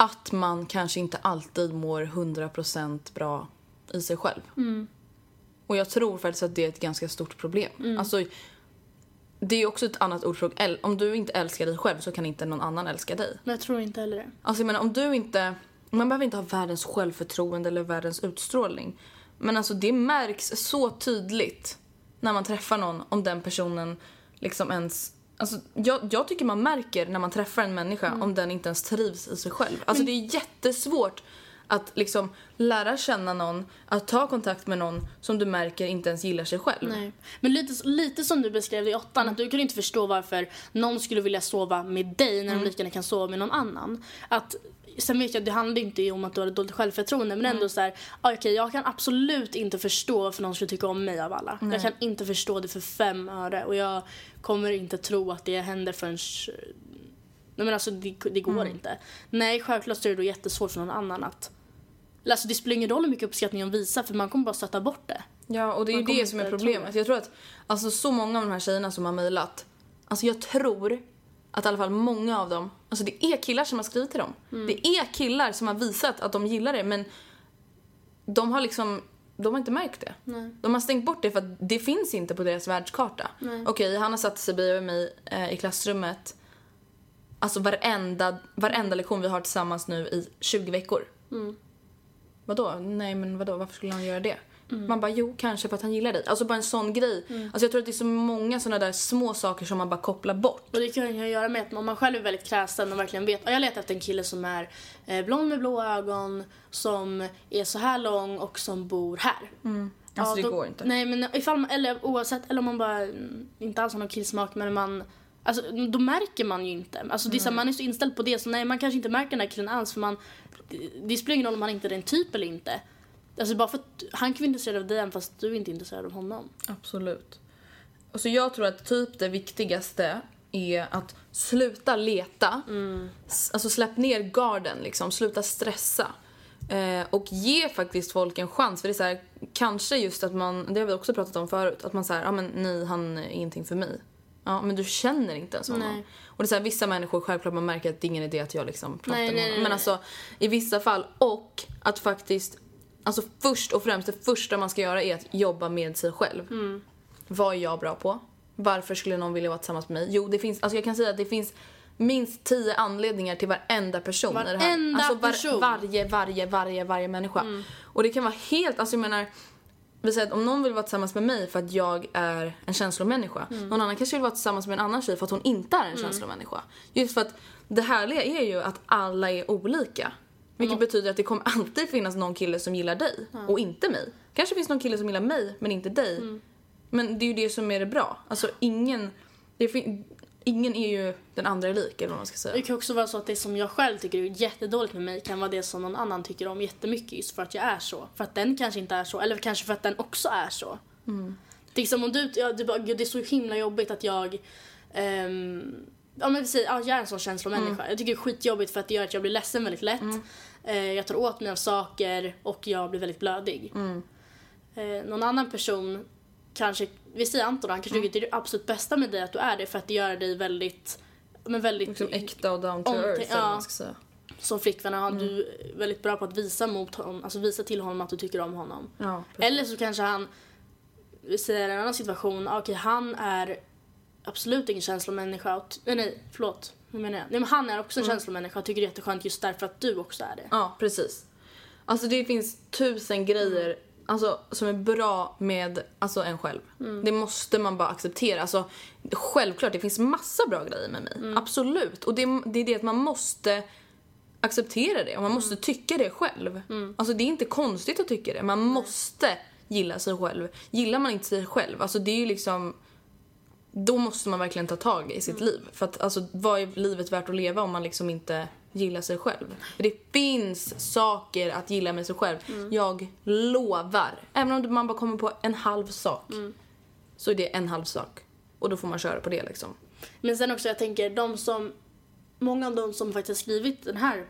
Att man kanske inte alltid mår 100% bra i sig själv. Och jag tror faktiskt att det är ett ganska stort problem. Alltså, det är också ett annat ordspråk. Om du inte älskar dig själv så kan inte någon annan älska dig. Jag tror inte heller det. Alltså jag menar om du inte, man behöver inte ha världens självförtroende eller världens utstrålning. Men alltså det märks så tydligt när man träffar någon om den personen liksom ens Alltså, jag, jag tycker man märker när man träffar en människa om den inte ens trivs i sig själv. Alltså det är jättesvårt att liksom lära känna någon, att ta kontakt med någon som du märker inte ens gillar sig själv. Nej. Men lite, lite som du beskrev i åttan, att du kunde inte förstå varför någon skulle vilja sova med dig när de lika gärna kan sova med någon annan. Att, sen vet jag, det handlar inte om att du har dåligt självförtroende men ändå så här, ah, okej jag kan absolut inte förstå varför någon skulle tycka om mig av alla. Jag kan inte förstå det för fem öre och jag kommer inte tro att det händer förrän Nej men alltså det, det går inte. Nej självklart så är det då jättesvårt för någon annan att Alltså det spelar ingen roll hur mycket uppskattning de visar för man kommer bara stöta bort det. Ja, och det är ju Man det som är problemet. Jag tror att alltså, så många av de här tjejerna som har mejlat, alltså jag tror att i alla fall många av dem, alltså det är killar som har skrivit till dem. Mm. Det är killar som har visat att de gillar det men de har liksom, de har inte märkt det. De har stängt bort det för att det finns inte på deras världskarta. Okej, han har satt sig bredvid mig eh, i klassrummet Alltså varenda, varenda lektion vi har tillsammans nu i 20 veckor. Vadå? Nej men vadå, varför skulle han göra det? Man bara, jo kanske för att han gillar dig. Alltså bara en sån grej. Alltså jag tror att det är så många såna där små saker som man bara kopplar bort. Och det kan ju göra med att om man själv är väldigt kräsen och verkligen vet. "Ja, Jag letar efter en kille som är eh, blond med blå ögon, som är så här lång och som bor här. Alltså det då, går inte. Nej men ifall man, eller oavsett, eller om man bara mm, inte alls har någon killsmak men man Alltså då märker man ju inte. Alltså det är så, här, man är så inställd på det så nej man kanske inte märker den här killen alls för man det, spelar ingen roll om han inte är den typ eller inte. Alltså bara för att han kan vara intresserad av dig även fast du inte är intresserad av honom. Absolut. Och så jag tror att typ det viktigaste är att sluta leta. S- Alltså släpp ner garden liksom, sluta stressa. Eh, och ge faktiskt folk en chans. För det är så här, kanske just att man, det har vi också pratat om förut, att man säger ja men nej han är ingenting för mig. Ja men du känner inte ens honom. Nej. Och det är så här, vissa människor självklart man märker att det är ingen idé att jag liksom pratar Nej, med honom. nej, Men alltså i vissa fall och att faktiskt, alltså först och främst det första man ska göra är att jobba med sig själv. Mm. Vad är jag bra på? Varför skulle någon vilja vara tillsammans med mig? Jo, det finns, alltså jag kan säga att det finns minst tio anledningar till varenda person i det här. Varenda Alltså person. Mm. varje, varje, varje, varje människa. Och det kan vara helt, alltså jag menar, vi säger att om någon vill vara tillsammans med mig för att jag är en känslomänniska. Mm. Någon annan kanske vill vara tillsammans med en annan tjej för att hon inte är en känslomänniska. Just för att det härliga är ju att alla är olika. Vilket betyder att det kommer alltid finnas någon kille som gillar dig och inte mig. Kanske finns någon kille som gillar mig men inte dig. Mm. Men det är ju det som är det bra. Alltså ingen, det fin- ingen är ju den andra lik eller vad man ska säga. Det kan också vara så att det som jag själv tycker är jättedåligt med mig kan vara det som någon annan tycker om jättemycket just för att jag är så. För att den kanske inte är så, eller kanske för att den också är så. Det är som om du, ja, du bara, gud det är så himla jobbigt att jag ehm, Ja men säger, ja, jag är en sån känslomänniska. Jag tycker det är skitjobbigt för att det gör att jag blir ledsen väldigt lätt. Eh, jag tar åt mig av saker och jag blir väldigt blödig. Eh, någon annan person kanske, vi säger Anton, han kanske tycker att det är det absolut bästa med dig att du är det för att det gör dig väldigt men väldigt Liksom äkta och down to earth ja. man ska säga. som flickvän och han, du är väldigt bra på att visa mot honom, alltså visa till honom att du tycker om honom. Ja. Eller så kanske han, vi säger en annan situation, okej han är absolut ingen känslomänniska, nej nej förlåt, hur menar jag? Nej men han är också en känslomänniska och tycker det är jätteskönt just därför att du också är det. Ja, precis. Alltså det finns tusen grejer alltså, som är bra med alltså, en själv. Det måste man bara acceptera. Alltså, självklart, det finns massa bra grejer med mig. Absolut. Och det, det är det att man måste acceptera det och man måste tycka det själv. Alltså det är inte konstigt att tycka det. Man måste gilla sig själv. Gillar man inte sig själv, alltså det är ju liksom då måste man verkligen ta tag i sitt liv. För att alltså, vad är livet värt att leva om man liksom inte gillar sig själv? För det finns saker att gilla med sig själv. Jag lovar. Även om man bara kommer på en halv sak. Så är det en halv sak. Och då får man köra på det liksom. Men sen också jag tänker de som, många av de som faktiskt har skrivit den här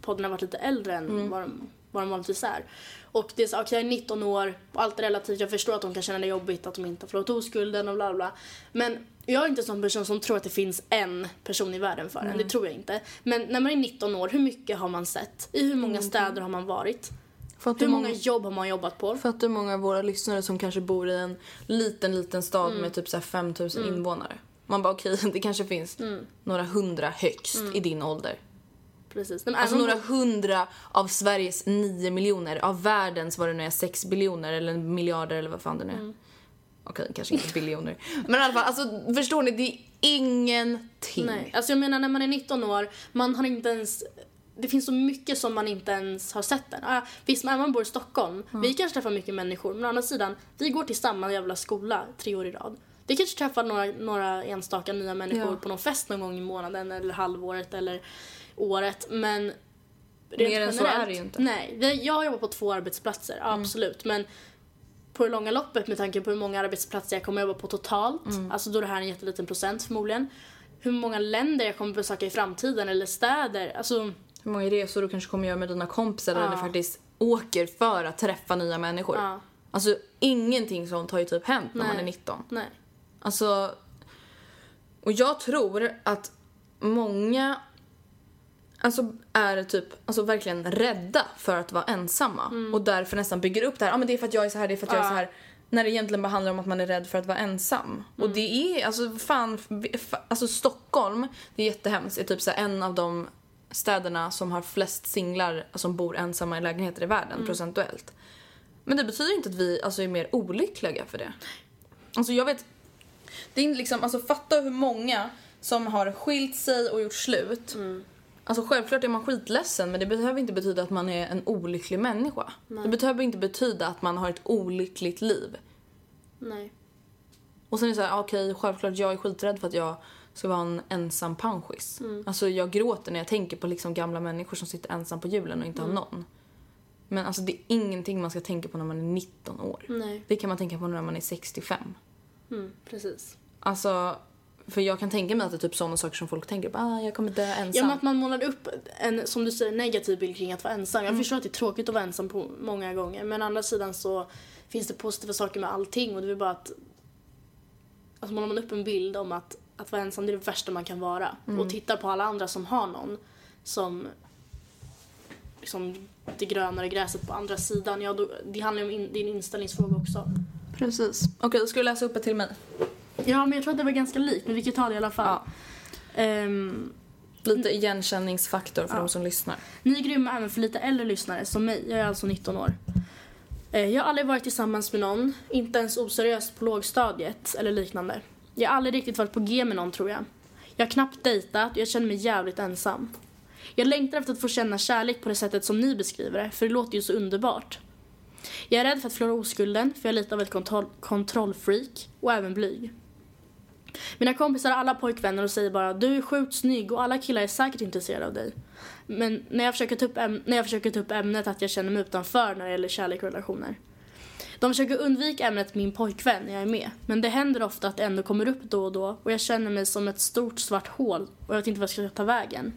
podden har varit lite äldre än vad, de, vad de vanligtvis är. Och det är så, okej jag är 19 år, allt är relativt, jag förstår att de kan känna det jobbigt att de inte har förlorat oskulden och bla bla. Men jag är inte en sån person som tror att det finns en person i världen för en, det tror jag inte. Men när man är 19 år, hur mycket har man sett? I hur många städer har man varit? Fattar Hur många jobb har man jobbat på? Fattar hur många av våra lyssnare som kanske bor i en liten, liten stad med typ så här 5000 invånare. Man bara okej, det kanske finns några hundra högst i din ålder. Precis. Nej, Alltså några hundra av Sveriges nio miljoner, av världens vad det nu är, sex biljoner eller miljarder eller vad fan det nu är. Mm. Okej, kanske inte biljoner. Men i alla fall, alltså förstår ni, det är ingenting. Nej, alltså jag menar när man är 19 år, man har inte ens det finns så mycket som man inte ens har sett än. Ah, visst, man bor i Stockholm, vi kanske träffar mycket människor, men å andra sidan, vi går till samma jävla skola tre år i rad. Vi kanske träffar några, några enstaka nya människor Ja. på någon fest någon gång i månaden eller halvåret eller året, men rent Mer än så är det ju inte. Mm. Nej, jag jobbar på två arbetsplatser, absolut, men på det långa loppet med tanke på hur många arbetsplatser jag kommer jobba på totalt, Mm. alltså då är det här en jätteliten procent förmodligen, hur många länder jag kommer besöka i framtiden eller städer, alltså Hur många resor du kanske kommer göra med dina kompisar Ja. eller faktiskt åker för att träffa nya människor. Ja. Alltså ingenting sånt har ju typ hänt när man Nej. är 19. nej. Alltså, och jag tror att många alltså är typ alltså verkligen rädda för att vara ensamma och därför nästan bygger upp det här. Ja, men det är för att jag är så här, det är för att jag är så här. När det egentligen bara handlar om att man är rädd för att vara ensam. Och det är alltså fan, fa- alltså Stockholm, det är jättehemskt, är typ så en av de städerna som har flest singlar som bor ensamma i lägenheter i världen procentuellt. Men det betyder inte att vi alltså, är mer olyckliga för det. Alltså jag vet, det är liksom, alltså fatta hur många som har skilt sig och gjort slut. Alltså självklart är man skitledsen men det behöver inte betyda att man är en olycklig människa. Det behöver inte betyda att man har ett olyckligt liv. nej. Och sen är det så här, okej självklart jag är skiträdd för att jag ska vara en ensam panschis. Alltså jag gråter när jag tänker på liksom gamla människor som sitter ensam på julen och inte har någon. Men alltså det är ingenting man ska tänka på när man är 19 år. Nej. Det kan man tänka på när man är 65. Mm, precis. Alltså, för jag kan tänka mig att det är typ sådana saker som folk tänker på. Ah, jag kommer dö ensam. Ja men att man målar upp en, som du säger, negativ bild kring att vara ensam. Jag förstår att det är tråkigt att vara ensam på många gånger. Men å andra sidan så finns det positiva saker med allting och det är bara att Alltså målar man upp en bild om att, att vara ensam det är det värsta man kan vara. Och tittar på alla andra som har någon som liksom det grönare gräset på andra sidan. Ja, då, det handlar ju om in, en inställningsfråga också. Precis. Okej, ska du läsa upp ett till mig? Ja men jag tror att det var ganska likt men vi kan ta det i alla fall. Ja. Ehm, Lite igenkänningsfaktor för de som lyssnar. Ni är grymma även för lite äldre lyssnare som mig. Jag är alltså 19 år. Eh, Jag har aldrig varit tillsammans med någon, inte ens oseriöst på lågstadiet eller liknande. Jag har aldrig riktigt varit på G med någon tror jag. Jag har knappt dejtat och jag känner mig jävligt ensam. Jag längtar efter att få känna kärlek på det sättet som ni beskriver det, för det låter ju så underbart. Jag är rädd för att förlora oskulden, för jag är lite av ett kontroll- kontrollfreak och även blyg. Mina kompisar har alla pojkvänner och säger bara du är sjukt snygg och alla killar är säkert intresserade av dig. Men när jag, försöker ta upp äm- när jag försöker ta upp ämnet att jag känner mig utanför när det gäller kärlek och relationer. De försöker undvika ämnet min pojkvän när jag är med. Men det händer ofta att det ändå kommer upp då och då och jag känner mig som ett stort svart hål och jag vet inte vad jag ska ta vägen.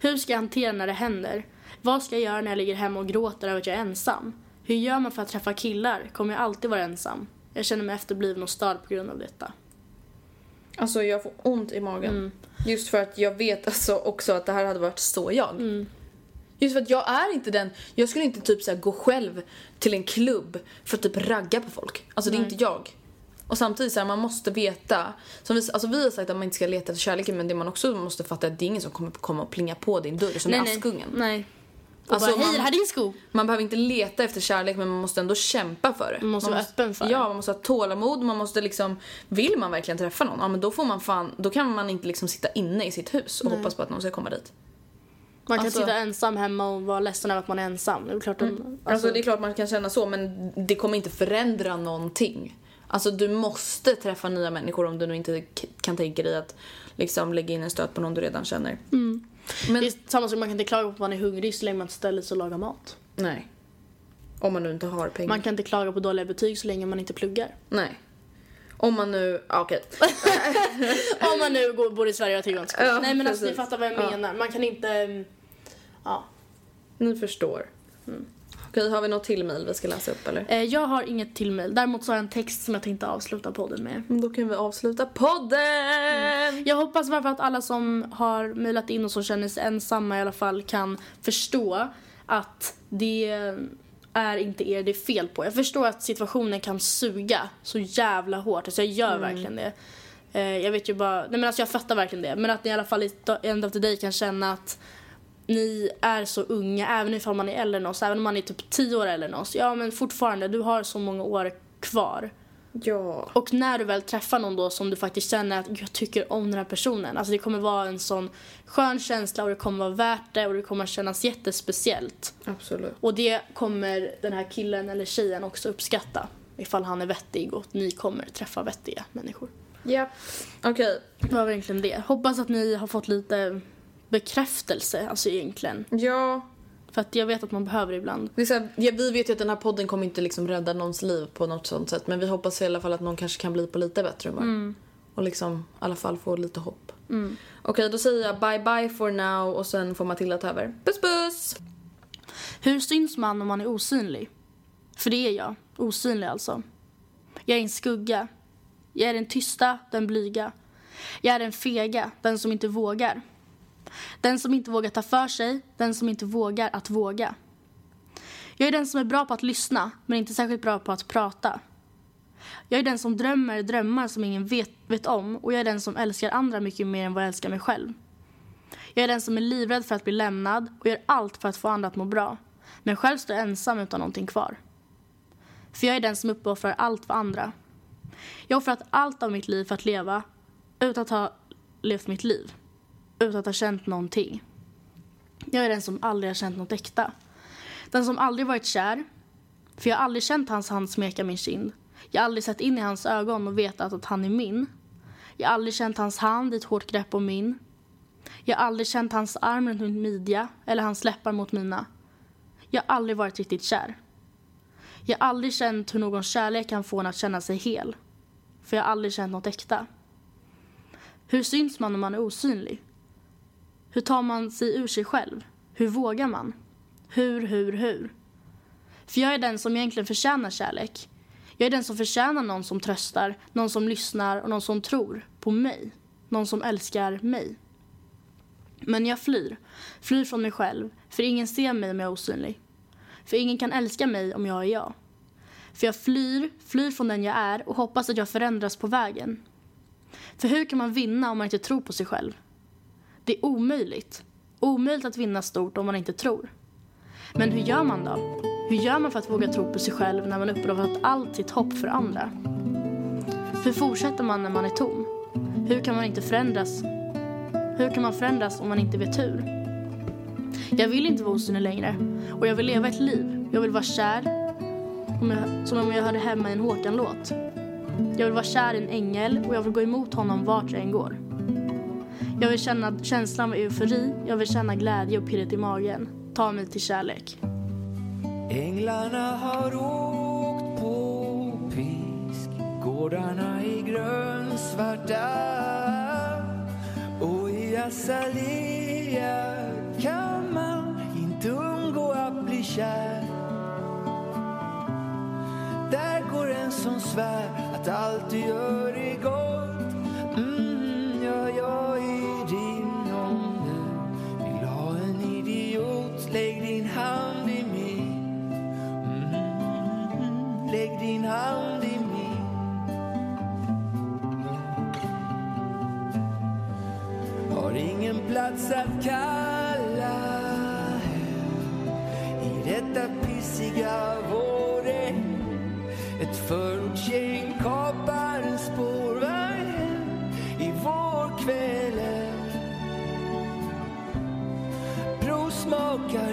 Hur ska jag hantera när det händer? Vad ska jag göra när jag ligger hemma och gråter över att jag är ensam? Hur gör man för att träffa killar? Kommer jag alltid vara ensam? Jag känner mig efterbliven och störd på grund av detta. Alltså jag får ont i magen. Just för att jag vet alltså också att det här hade varit så jag. Just för att jag är inte den, jag skulle inte typ så gå själv till en klubb för att typ ragga på folk. Alltså det är inte jag. Och samtidigt så här, man måste veta, som vi, alltså vi har sagt att man inte ska leta efter kärleken men det man också måste fatta är att det är ingen som kommer komma och plinga på din dörr som är Askungen. Nej. Och Alltså, bara, hej, man- det här är din sko. Man behöver inte leta efter kärlek men man måste ändå kämpa för det. Man måste vara öppen för det. Ja, man måste ha tålamod, man måste liksom, vill man verkligen träffa någon, ja men då får man fan, då kan man inte liksom sitta inne i sitt hus och hoppas på att någon ska komma dit. Man kan Alltså- sitta ensam hemma och vara ledsen över att man är ensam. Det är klart att, alltså, Alltså, det är klart man kan känna så men det kommer inte förändra någonting. Alltså du måste träffa nya människor om du nu inte kan tänka dig att liksom lägga in en stöt på någon du redan känner. Men det är samma sak, man kan inte klaga på att man är hungrig så länge man ställer sig och lagar mat. nej. Om man nu inte har pengar. Man kan inte klaga på dåliga betyg så länge man inte pluggar. Nej. Om man nu, ja, okej. Om man nu går, bor i Sverige och har tillgång till. Ja, Nej men alltså ni fattar vad jag Ja. menar. Man kan inte... mm, Ja. Ni förstår. Okej, har vi något till mejl vi ska läsa upp eller? Eh, Jag har inget till mejl. Däremot så har jag en text som jag tänkte avsluta podden med. Då kan vi avsluta podden! Jag hoppas varför att alla som har mejlat in och som känner sig ensamma i alla fall kan förstå att det är inte er det är fel på. Jag förstår att situationen kan suga så jävla hårt. Alltså jag gör verkligen det. Eh, Jag vet ju bara, nej men alltså jag fattar verkligen det. Men att ni i alla fall i end of the day kan känna att ni är så unga, även ifall man är äldre än oss, även om man är typ 10 år äldre än oss. Ja men fortfarande, du har så många år kvar. Ja. Och när du väl träffar någon då som du faktiskt känner att jag tycker om den här personen. Alltså det kommer vara en sån skön känsla och det kommer vara värt det och det kommer kännas jättespeciellt. Absolut. Och det kommer den här killen eller tjejen också uppskatta. Ifall han är vettig och ni kommer träffa vettiga människor. Japp. Okej. Det var verkligen det. Hoppas att ni har fått lite bekräftelse, alltså egentligen. Ja. För att jag vet att man behöver det ibland. Det är så här, ja, vi vet ju att den här podden kommer inte liksom rädda någons liv på något sånt sätt. Men vi hoppas i alla fall att någon kanske kan bli på lite bättre humör. Och liksom i alla fall få lite hopp. Okej, då säger jag bye bye for now och sen får Matilda ta över. Puss puss! Hur syns man om man är osynlig? För det är jag. Osynlig alltså. Jag är en skugga. Jag är den tysta, den blyga. Jag är den fega, den som inte vågar. Den som inte vågar ta för sig, den som inte vågar att våga. Jag är den som är bra på att lyssna, men inte särskilt bra på att prata. Jag är den som drömmer drömmar som ingen vet, vet om och jag är den som älskar andra mycket mer än vad jag älskar mig själv. Jag är den som är livrädd för att bli lämnad och gör allt för att få andra att må bra. Men själv står jag ensam utan någonting kvar. För jag är den som uppoffrar allt för andra. Jag har offrat allt av mitt liv för att leva utan att ha levt mitt liv. Utan att ha känt någonting. Jag är den som aldrig har känt något äkta. Den som aldrig varit kär. För jag har aldrig känt hans hand smeka min kind. Jag har aldrig sett in i hans ögon och vetat att han är min. Jag har aldrig känt hans hand i ett hårt grepp om min. Jag har aldrig känt hans arm runt min midja eller hans läppar mot mina. Jag har aldrig varit riktigt kär. Jag har aldrig känt hur någon kärlek kan få en att känna sig hel. För jag har aldrig känt något äkta. Hur syns man om man är osynlig? Hur tar man sig ur sig själv? Hur vågar man? Hur, hur, hur? För jag är den som egentligen förtjänar kärlek. Jag är den som förtjänar någon som tröstar, någon som lyssnar och någon som tror på mig. Någon som älskar mig. Men jag flyr. Flyr från mig själv. För ingen ser mig om jag är osynlig. För ingen kan älska mig om jag är jag. För jag flyr, flyr från den jag är och hoppas att jag förändras på vägen. För hur kan man vinna om man inte tror på sig själv? Det är omöjligt. Omöjligt att vinna stort om man inte tror. Men hur gör man då? Hur gör man för att våga tro på sig själv när man upplovat allt sitt hopp för andra? Hur fortsätter man när man är tom? Hur kan man inte förändras? Hur kan man förändras om man inte vet hur? Jag vill inte vara osynlig längre och jag vill leva ett liv. Jag vill vara kär, om jag, som om jag hörde hemma i en Håkan-låt. Jag vill vara kär i en ängel och jag vill gå emot honom vart jag än går. Jag vill känna känslan av eufori, jag vill känna glädje och pirret i magen. Ta mig till kärlek. Änglarna har åkt på pisk. Gårdarna är grönsvarta Och i azalea kan man inte undgå att bli kär. Där går en som svär att allt du gör är gott. Mm, gör jag i din om vill ha en idiot Lägg din hand i min. Mm, Lägg din hand i min. Har ingen plats att kalla hem I detta pissiga vårregn Ett förortsgäng kapar en kvällen. Provsmakar